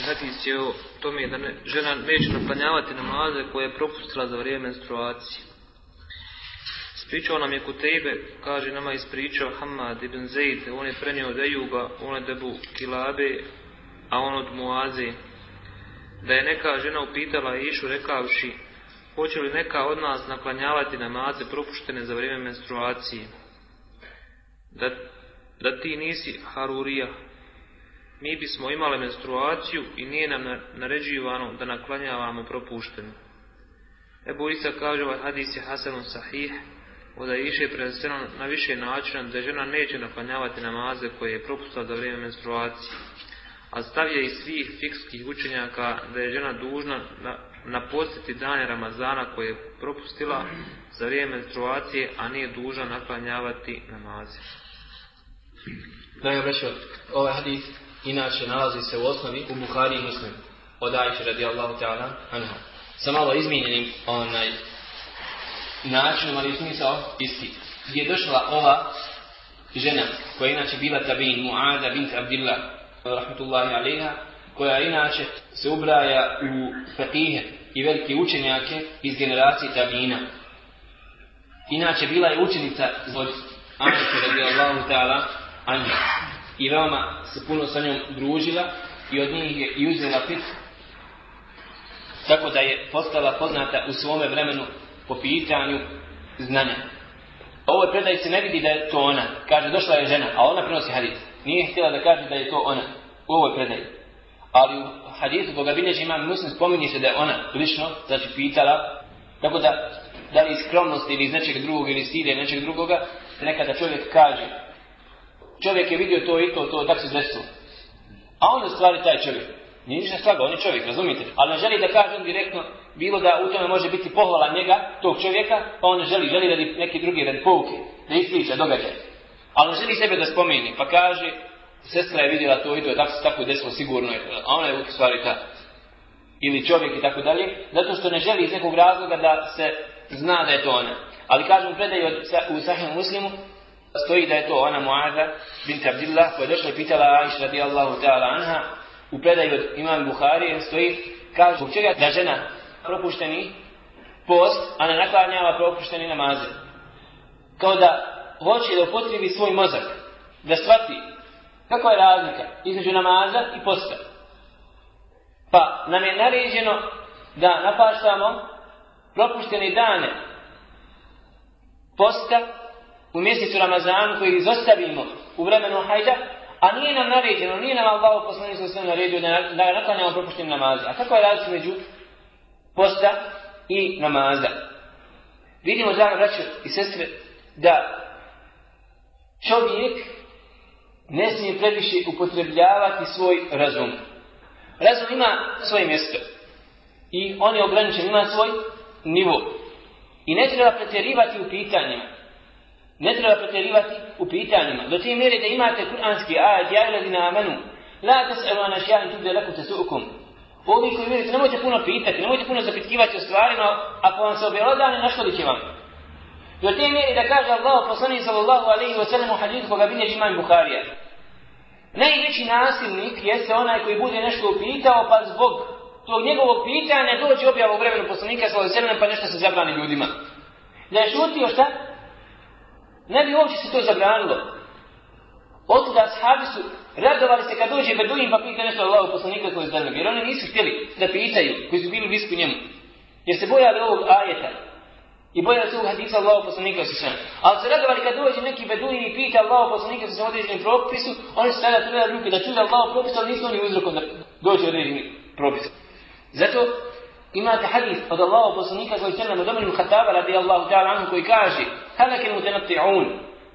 znači hadis znači, je o tome da ne, žena neće naklanjavati namaze koje je propustila za vrijeme menstruacije. Spričao nam je kod tebe, kaže nama ispričao Hamad ibn Zaid, on je prenio od Ejuba, on je debu Kilabe, a on od Muaze. Da je neka žena upitala Išu rekavši, hoće li neka od nas naklanjavati namaze propuštene za vrijeme menstruacije? Da, da ti nisi Harurija, mi bismo imali menstruaciju i nije nam naređivano da naklanjavamo propušteno. Ebu Isa kaže ovaj hadis je Hasanun Sahih, Oda je iše predstavljeno na više načina da žena neće naklanjavati namaze koje je propustila za vrijeme menstruacije. A stav je i svih fikskih učenjaka da je žena dužna na, na posjeti dane Ramazana koje je propustila za vrijeme menstruacije, a nije dužna naklanjavati namaze. Najobrećo, ovaj hadis inače nalazi se u osnovi u Buhari i Muslimu. Od Ajfi radijallahu ta'ala anha. Sa malo izmijenjenim onaj načinom, ali smisao isti. Gdje je došla ova žena, koja je inače bila tabin, Mu'ada bint Abdillah, rahmatullahi alaiha, koja inače se ubraja u fatihe i velike učenjake iz generacije tabina. Inače, bila je učenica od Amrita radijallahu ta'ala anha i veoma se puno sa njom družila i od njih je i uzela pit tako da je postala poznata u svome vremenu po pitanju znanja. Ovo predaj se ne vidi da je to ona. Kaže, došla je žena, a ona prenosi hadis. Nije htjela da kaže da je to ona u ovoj predaj. Ali u hadisu koga bilježi imam muslim spominje se da je ona lično, znači pitala, tako da da li iz skromnosti ili iz nečeg drugog ili stide nečeg drugoga, nekada čovjek kaže Čovjek je vidio to i to, to, tako se desilo. A on je stvari taj čovjek. Nije ništa slaga, on je čovjek, razumite. Ali ne želi da kaže on direktno, bilo da u tome može biti pohvala njega, tog čovjeka, pa on ne želi, želi da neki drugi red pouke, da ispriča događaj. Ali ne želi sebe da spomeni, pa kaže, sestra je vidjela to i to, tako se tako je desilo, sigurno je. A ona je u stvari ta. Ili čovjek i tako dalje. Zato što ne želi iz nekog razloga da se zna da je to ona. Ali kažem, predaj u Sahih Muslimu, stoji da je to ona Muaza bint Abdillah koja je došla i pitala Aisha radijallahu ta'ala anha u predaju od imam Buhari stoji kaže zbog čega da žena propušteni post a ne naklanjava propušteni namaze kao da hoće da upotrebi svoj mozak da shvati kako je razlika između namaza i posta pa nam je naređeno da napaštamo propuštene dane posta u mjesecu Ramazanu koji izostavimo u vremenu hajda, a nije nam naređeno, nije nam Allah poslani sa svem naredio da, da naklanjamo propuštenim namaze. A kako je različit među posta i namaza? Vidimo, dragi braću i sestre, da čovjek ne smije previše upotrebljavati svoj razum. Razum ima svoje mjesto i on je ograničen, ima svoj nivo. I ne treba pretjerivati u pitanjima. Ne treba pretjerivati u pitanjima. Do te mjere da imate kur'anski ajat, ja ili na amenu, la tas elu anašijan tu deleku te suukum. Ovi koji vjerujete, nemojte puno pitati, nemojte puno zapitkivati o stvarima, ako vam se objelodane, našto li će vam? Do te mjere da kaže Allah, poslani sallallahu alaihi wa sallam u hadithu koga bilje imam Bukharija. Najveći nasilnik jeste onaj koji bude nešto upitao, pa zbog tog njegovog pitanja dođe objav u vremenu poslanika sallallahu alaihi wa sallam, pa nešto se zabrani ljudima. Da je šutio šta? Ne bi uopće se to zabranilo. Od da ashabi su radovali se kad dođe Beduin pa pita nešto Allahu poslanika koji je zemlje. Jer oni nisu htjeli da pitaju koji su bili blisko njemu. Jer se bojali ovog ajeta. I bojali se ovog hadisa Allahu poslanika koji se Ali se radovali kad dođe neki Beduin i pita Allahu poslanika koji se određenim propisu. Oni su sada trebali ruke da čude Allahu propisu, ali nisu oni uzrokom da dođe određenim propisu. Zato imate hadis od Allahu poslanika koji se nam od Omeru Hatava radijallahu ta'ala anhu koji kaže Helekel mutenatiun.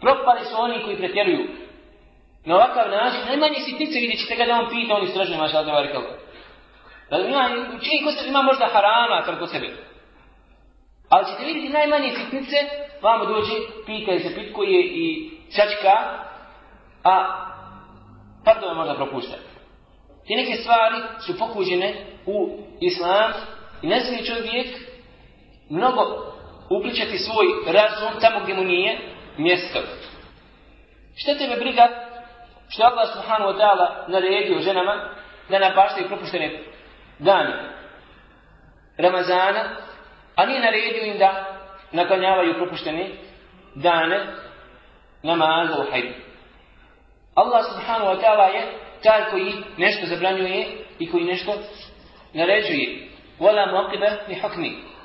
Propali su oni koji pretjeruju. Na ovakav način, najmanje sitnice vidjet ćete ga da on pita, on istražuje maša te varikel. Da ima, čini ko se ima možda harama, kar ko sebe. Ali ćete vidjeti najmanje sitnice, vam dođe, pita se, pitkuje i čačka, a pardon možda propušta. Te neke stvari su pokuđene u islam i ne čovjek mnogo uplićati svoj razum tamo gdje mu nije mjesto. Šta tebe briga što je Allah subhanahu wa ta'ala naredio ženama da napaštaju propuštene dani Ramazana, a nije naredio im da naklanjavaju propuštene dane namaza u hajdu. Allah subhanahu wa ta'ala je taj koji nešto zabranjuje i koji nešto naređuje. Vala muakiba ni hukmi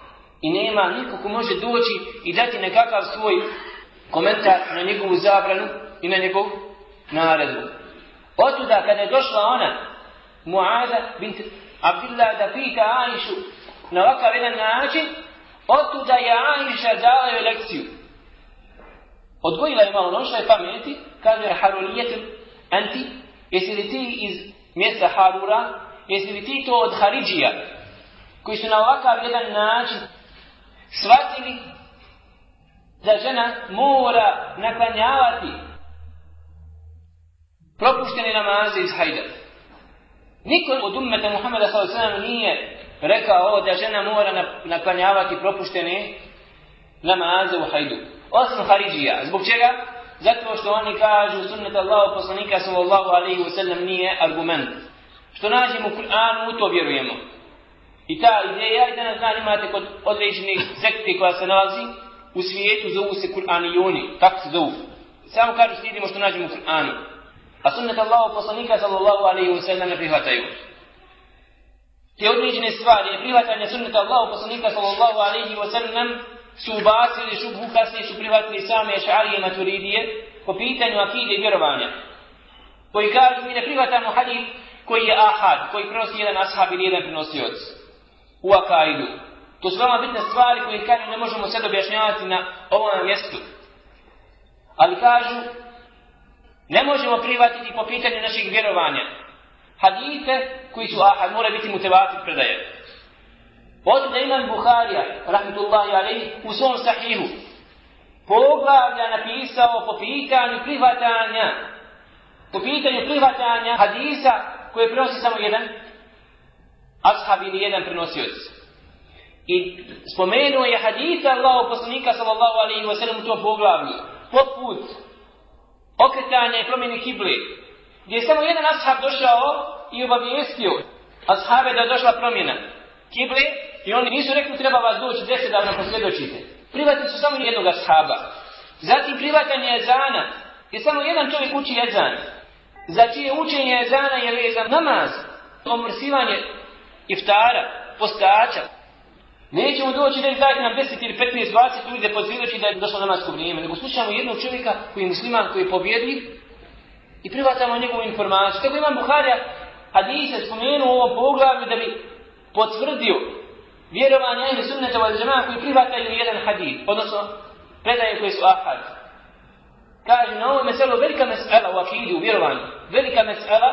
i nema niko ko može doći i dati nekakav svoj komentar na njegovu zabranu i na njegovu naredu. Otuda kada je došla ona, Muaza bint Abdillah da pita Aishu na ovakav jedan način, otuda je Aisha dala joj lekciju. Odgojila je malo nošla je pameti, kaže Harulijetem, anti, jesi li ti iz mjesta Harura, jesi li ti to od Haridžija, koji su na ovakav jedan način shvatili da žena mora naklanjavati propuštene namaze iz hajda. Niko od ummeta Muhammeda s.a.v. nije rekao ovo da žena mora naklanjavati propuštene namaze u hajdu. Osim Haridžija. Zbog čega? Zato što oni kažu sunnet Allahu poslanika sallallahu alaihi wa sallam nije argument. Što nađemo u Kur'anu, u to vjerujemo. I ta ideja, i danas znam, imate kod određenih sekti koja se nalazi u svijetu, zovu se Kur'anijuni, tako se zovu. Samo kažu slijedimo što nađemo u Kur'anu. A sunnet Allahu poslanika sallallahu alaihi wa sallam ne prihvataju. Te određene stvari i prihvatanje sunnet Allahu poslanika sallallahu alaihi wa sallam su ubacili šubhu kasnije su prihvatili same šarije i maturidije po pitanju akide i vjerovanja. Koji kažu mi ne prihvatamo hadith koji je ahad, koji prenosi jedan ashab ili jedan prenosi otc u akaidu. To su veoma bitne stvari koje kažem ne možemo sad objašnjavati na ovom mjestu. Ali kažu, ne možemo privatiti po pitanju naših vjerovanja. Hadite koji su ahad, mora biti mutevati predaje. Od da imam Buharija, rahmetullahi alaihi, u svom sahihu, poglavlja napisao po pitanju prihvatanja, po pitanju prihvatanja hadisa koje prenosi samo jedan ashab ili jedan prenosioc. I spomenuo je hadita Allahog poslanika sallallahu alaihi wa sallam u tom poglavlju. Poput okretanja i promjene kible. Gdje je samo jedan ashab došao i obavijestio ashabe da je došla promjena kible. I oni nisu rekli treba vas doći deset da nam posljedočite. Privatni su samo jednog ashaba. Zatim privatan je zana. Gdje samo jedan čovjek uči jezan. Za čije učenje jezana je lezan namaz. Omrsivanje iftara, postača. Nećemo doći da je taj na 10 ili 15, 20 ljudi depozirajući da je došlo na nasko vrijeme. Nego slušamo jednog čovjeka koji je musliman, koji je pobjedljiv i privatamo njegovu informaciju. Tako imam Buharija hadise spomenu u ovom poglavlju da bi potvrdio vjerovanje ili sunnete u Adžemana koji privataju jedan hadid, odnosno predaje koje su ahad. Kaže, na ovo meselo velika mesela u akidu, u vjerovanju, velika mesela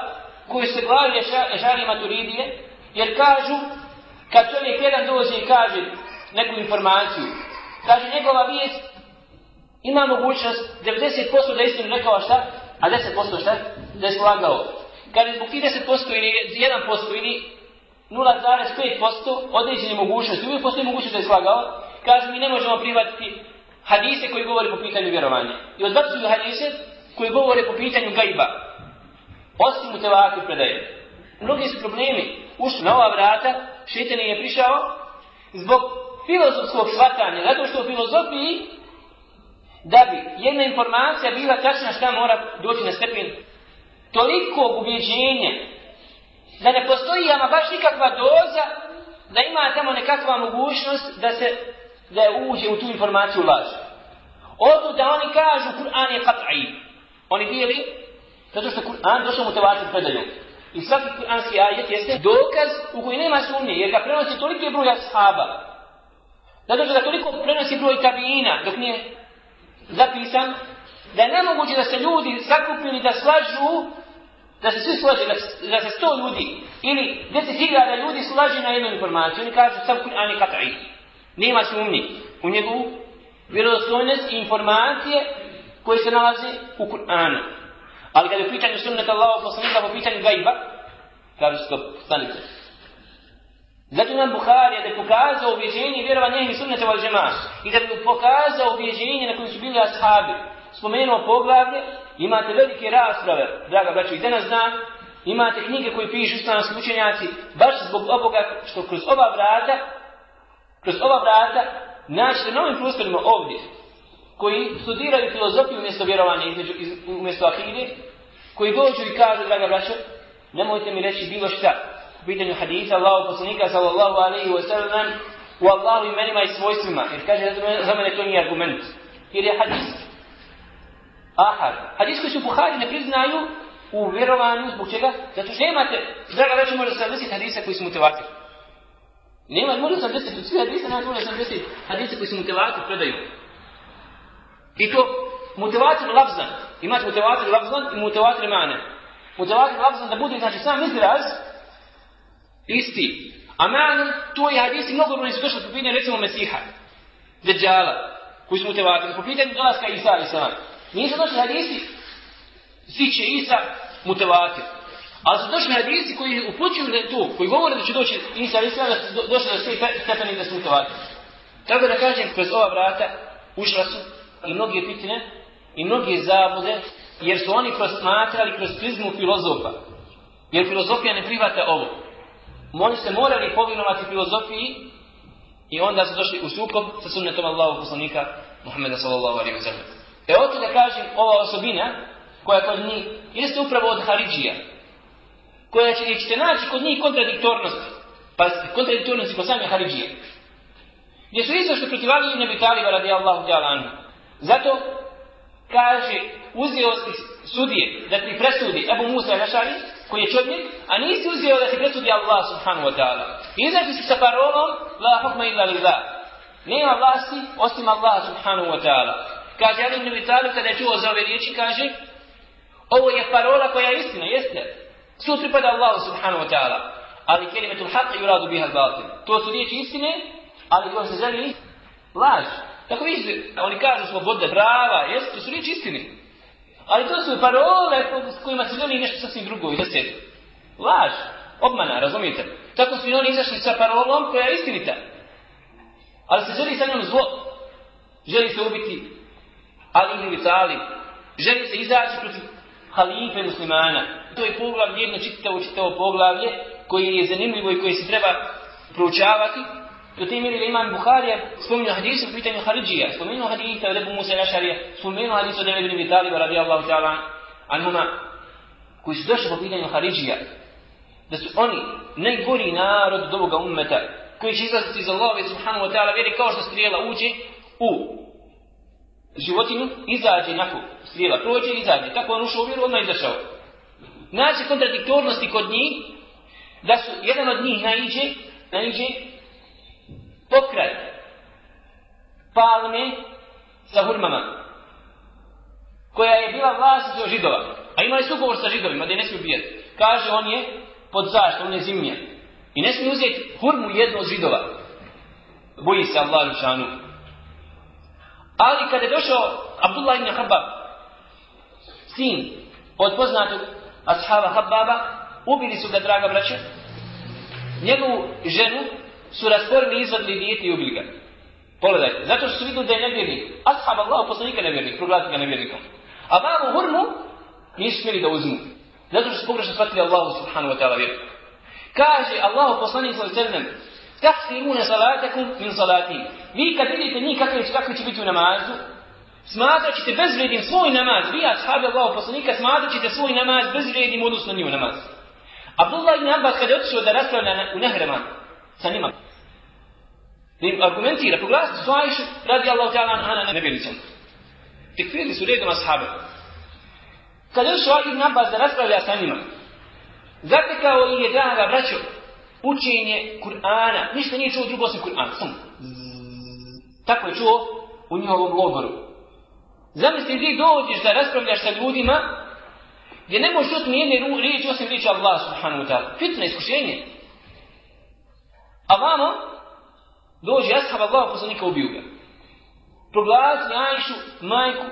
koju se glavlja ša, žari maturidije, Jer kažu, kad čovjek jedan dođe i kaže neku informaciju, kaže njegova vijest ima mogućnost 90% da istinu rekao šta, a 10% šta, da je slagao. Kada zbog ti 10% ili 1% ili 0,5% određene mogućnosti, uvijek postoji mogućnost da je slagao, kaže mi ne možemo prihvatiti hadise koji govore po pitanju vjerovanja. I odbacuju hadise koji govore po pitanju gajba. Osim u telaki predaje. Mnogi su problemi ušli na ova vrata, šeitan je prišao, zbog filozofskog shvatanja, zato što u filozofiji, da bi jedna informacija bila tačna šta mora doći na stepen toliko ubeđenja, da ne postoji ama baš nikakva doza, da ima tamo nekakva mogućnost da se da je uđe u tu informaciju laž. Odu da oni kažu Kur'an je kat'i. Oni bili, zato što Kur'an došao mu tevatim predajom. I svaki kuranski ajet jeste dokaz u koji nema sumnje, jer ga prenosi toliko je broj ashaba. Zato što ga toliko prenosi broj tabiina, dok nije zapisan, da je nemoguće da se ljudi zakupili da slažu, da se svi slaže, da, da se sto ljudi, ili deset hiljada ljudi slaže na jednu informaciju, oni kažu sam Kur'an je kata'i. Nema sumnje u njegovu vjerozostojnost i informacije koje se nalaze u Kur'anu. Ali kada je u pitanju sunnata Allaha poslanika, u pitanju gajba, kaže stop, stanite. Zato nam Bukhari je da pokazao objeđenje vjerovanje i sunnata u Al-Jemaš i da bi pokazao objeđenje na kojem su bili ashabi. Spomenuo poglavlje, imate velike rasprave, draga braćo, i danas dan, imate knjige koje pišu islamski učenjaci, baš zbog oboga što kroz ova vrata, kroz ova vrata, naći se novim prostorima ovdje, koji studiraju filozofiju umjesto vjerovanja, između, iz, umjesto akide, koji dođu i kažu, draga braća, nemojte mi reći bilo šta. U pitanju hadisa Allahog poslanika, sallallahu alaihi wa sallam, u Allahu imenima i svojstvima. Jer kaže, za mene to nije argument. Jer je hadis. Ahad. Hadis koji su Buhari ne priznaju u vjerovanju, zbog čega? Zato što nemate, draga braća, možda sam desiti hadisa koji su mutevati. Nema, možda sam desiti, svi hadisa, nema, možda sam desiti hadisa koji su mutevati, predaju. I to mutevatir lafzan. Imaš mutevatir lafzan i mutevatir mane. Mutevatir lafzan da bude znači sam izraz isti. A mane to je hadisi mnogo broj su došli po pitanju recimo Mesiha. Dejjala. Koji su mutevatir. Po pitanju dolaska Isa i sam. Nije se došli hadisi. Svi će Isa mutevatir. A su došli hadisi koji upućuju da tu, koji govore da će doći Isa i sam, da su došli do svih stepeni da su mutevatir. Tako da kažem, kroz ova vrata ušla su i mnoge pitine i mnoge zabude, jer su oni prosmatrali kroz prizmu filozofa. Jer filozofija ne prihvata ovo. Oni se morali povinovati filozofiji i onda su došli u sukob sa sunnetom Allahu poslanika Muhammeda sallallahu alaihi wa sallam. E oto da kažem ova osobina koja kod njih jeste upravo od Haridžija koja će, ćete naći kod njih kontradiktornost pa kontradiktornost kod same Haridžije gdje su izašli protiv Ali ibn Abi Taliba radijallahu ta'ala anhu Zato kaže, uzeo si sudije da ti presudi Ebu Musa Rašari, koji je čudnik, a nisi uzeo da ti presudi Allah subhanahu wa ta'ala. Izaći si sa parolom, la hukma illa lila. Nema vlasti osim Allah subhanahu wa ta'ala. Kaže Ali ibn Vitalu kada je čuo za ove riječi, kaže Ovo je parola koja je istina, jeste. Su pripada Allah subhanahu wa ta'ala. Ali kelimetul haqq i uradu biha To su riječi istine, ali to se zeli laži. Tako vi se, oni kažu slobode, prava, jesu, to su riječi istine. Ali to su parole s kojima se želi nešto sasvim drugo i zasjeti. Laž, obmana, razumijete? Tako su i oni izašli sa parolom koja je istinita. Ali se želi sa njom zlo. Želi se ubiti Ali ili Vitali. Želi se izaći protiv halife muslimana. To je poglavlje, jedno čitavo, čitavo poglavlje koje je zanimljivo i koje se treba proučavati. U tim ili imam Bukharija spominu hadisu u pitanju Haridžija, spominu hadisu od Ebu Musa Jašarija, spominu hadisu od Ebu Vitaliba radijallahu ta'ala, anuma, koji su došli po pitanju Haridžija, da su oni najgori narod od ovoga ummeta, koji će izlaziti za Allahove subhanahu wa ta'ala, vjeri kao što strijela uđe u životinju, izađe nakon strijela, prođe i izađe. Tako on ušao u vjeru, odmah izašao. Naći kontradiktornosti kod njih, da su jedan od njih naiđe, naiđe pokraj palme sa hurmama, koja je bila vlast za židova. A imali su ugovor sa židovima, da je ne smije ubijati. Kaže, on je pod zaštom, on je zimnija. I ne smije uzeti hurmu jednu od židova. Boji se Allah ručanu. Ali kada je došao Abdullah ibn Habab, sin od poznatog ashaba Habbaba, ubili su ga, draga braća, njegovu ženu, su rasporni izvadili dijete i ubili ga. Pogledajte, zato što su vidu da je nevjernik. Ashab Allah poslanika nevjernik, proglasi ga nevjernikom. A babu hurmu nisu smjeli da uzmu. Zato što su pogrešno shvatili Allah subhanahu wa ta'ala vjeru. Kaže Allah poslanik sa srednjem, kak si imune salatakum min salati. Vi kad vidite njih kakvi će, kakvi će biti u namazu, smatrat ćete bezvrednim svoj namaz. Vi ashabi Allah poslanika smatrat ćete svoj namaz bezvrednim odnosno nije u namaz. Abdullah ibn Abbas kada je otišao da raspravlja u Nehraman, sa njima. Ne argumentira, proglasi su Ajšu, radi Allah ta'ala na Ana nebjelicom. Tekfirni su redom ashabe. Kad je ušao Ibn Abbas da raspravlja sa njima, zatekao im je draga braćo učenje Kur'ana. Ništa nije čuo drugo osim Kur'ana. Sam. Tako je čuo u njihovom logoru. Zamisli, ti dođeš da raspravljaš sa ljudima, gdje ne možeš čuti nijedne riječi osim riječi Allah subhanahu wa ta'ala. Fitna iskušenje. A vamo dođe ashab Allah poslanika ubiju ga. Proglas najšu majku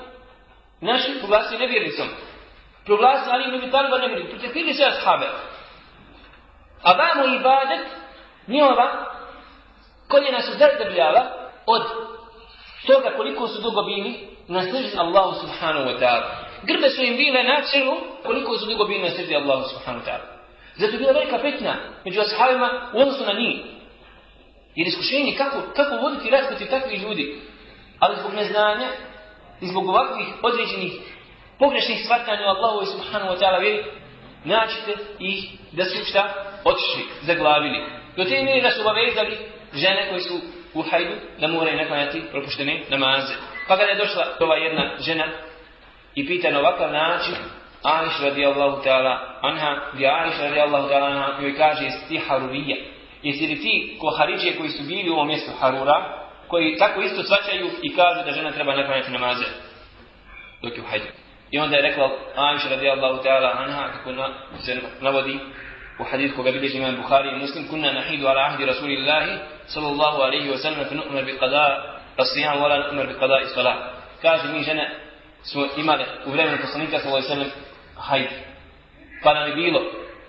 našu proglasi nevjernicom. Proglas Ali ibn Abi Talib nevjernicom. Protekvili se ashabe. A vamo ibadet njova koljena su zrdebljala od toga koliko su dugo bili na sliži Allahu subhanahu wa ta'ala. Grbe su im bile na čelu koliko su dugo bili na sliži Allahu subhanahu wa ta'ala. Zato je bila velika fitna među ashabima u odnosu na njih. Jer iskušenje kako, kako voditi rat protiv takvih ljudi? Ali zbog neznanja i zbog ovakvih određenih pogrešnih shvatanja u Allahu i subhanahu wa ta'ala vjeri, naćete ih da su šta otišli, zaglavili. Do te mjeri da su obavezali žene koje su u hajdu da moraju naklanjati propuštene namaze. Pa kada je došla ova jedna žena i pita na ovakav način, Aisha radijallahu ta'ala anha, gdje Aisha radijallahu ta'ala anha, joj kaže, stiha rubija, Jesi li ti kohariđe koji su bili u ovom mjestu Harura, koji tako isto svačaju i kažu da žena treba naklanjati namaze dok je u hajdu. I onda je rekla Aisha radijallahu ta'ala anha, kako na, se navodi u hadith koga bilo imam Bukhari i muslim, kunna nahidu ala ahdi Rasulillahi sallallahu alaihi wa sallam fin umar bi qada rasijan wala umar bi qada i salah. Kaže mi žene smo imali u vremenu poslanika sallallahu alaihi wa sallam hajdu. Pa nam je bilo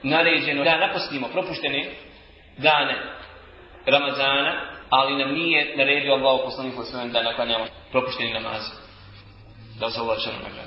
naređeno da napostimo propuštene dane Ramazana, ali nam nije naredio Allah poslanih poslanih da naklanjamo propušteni namaz. Da se ovlačeno nagrada.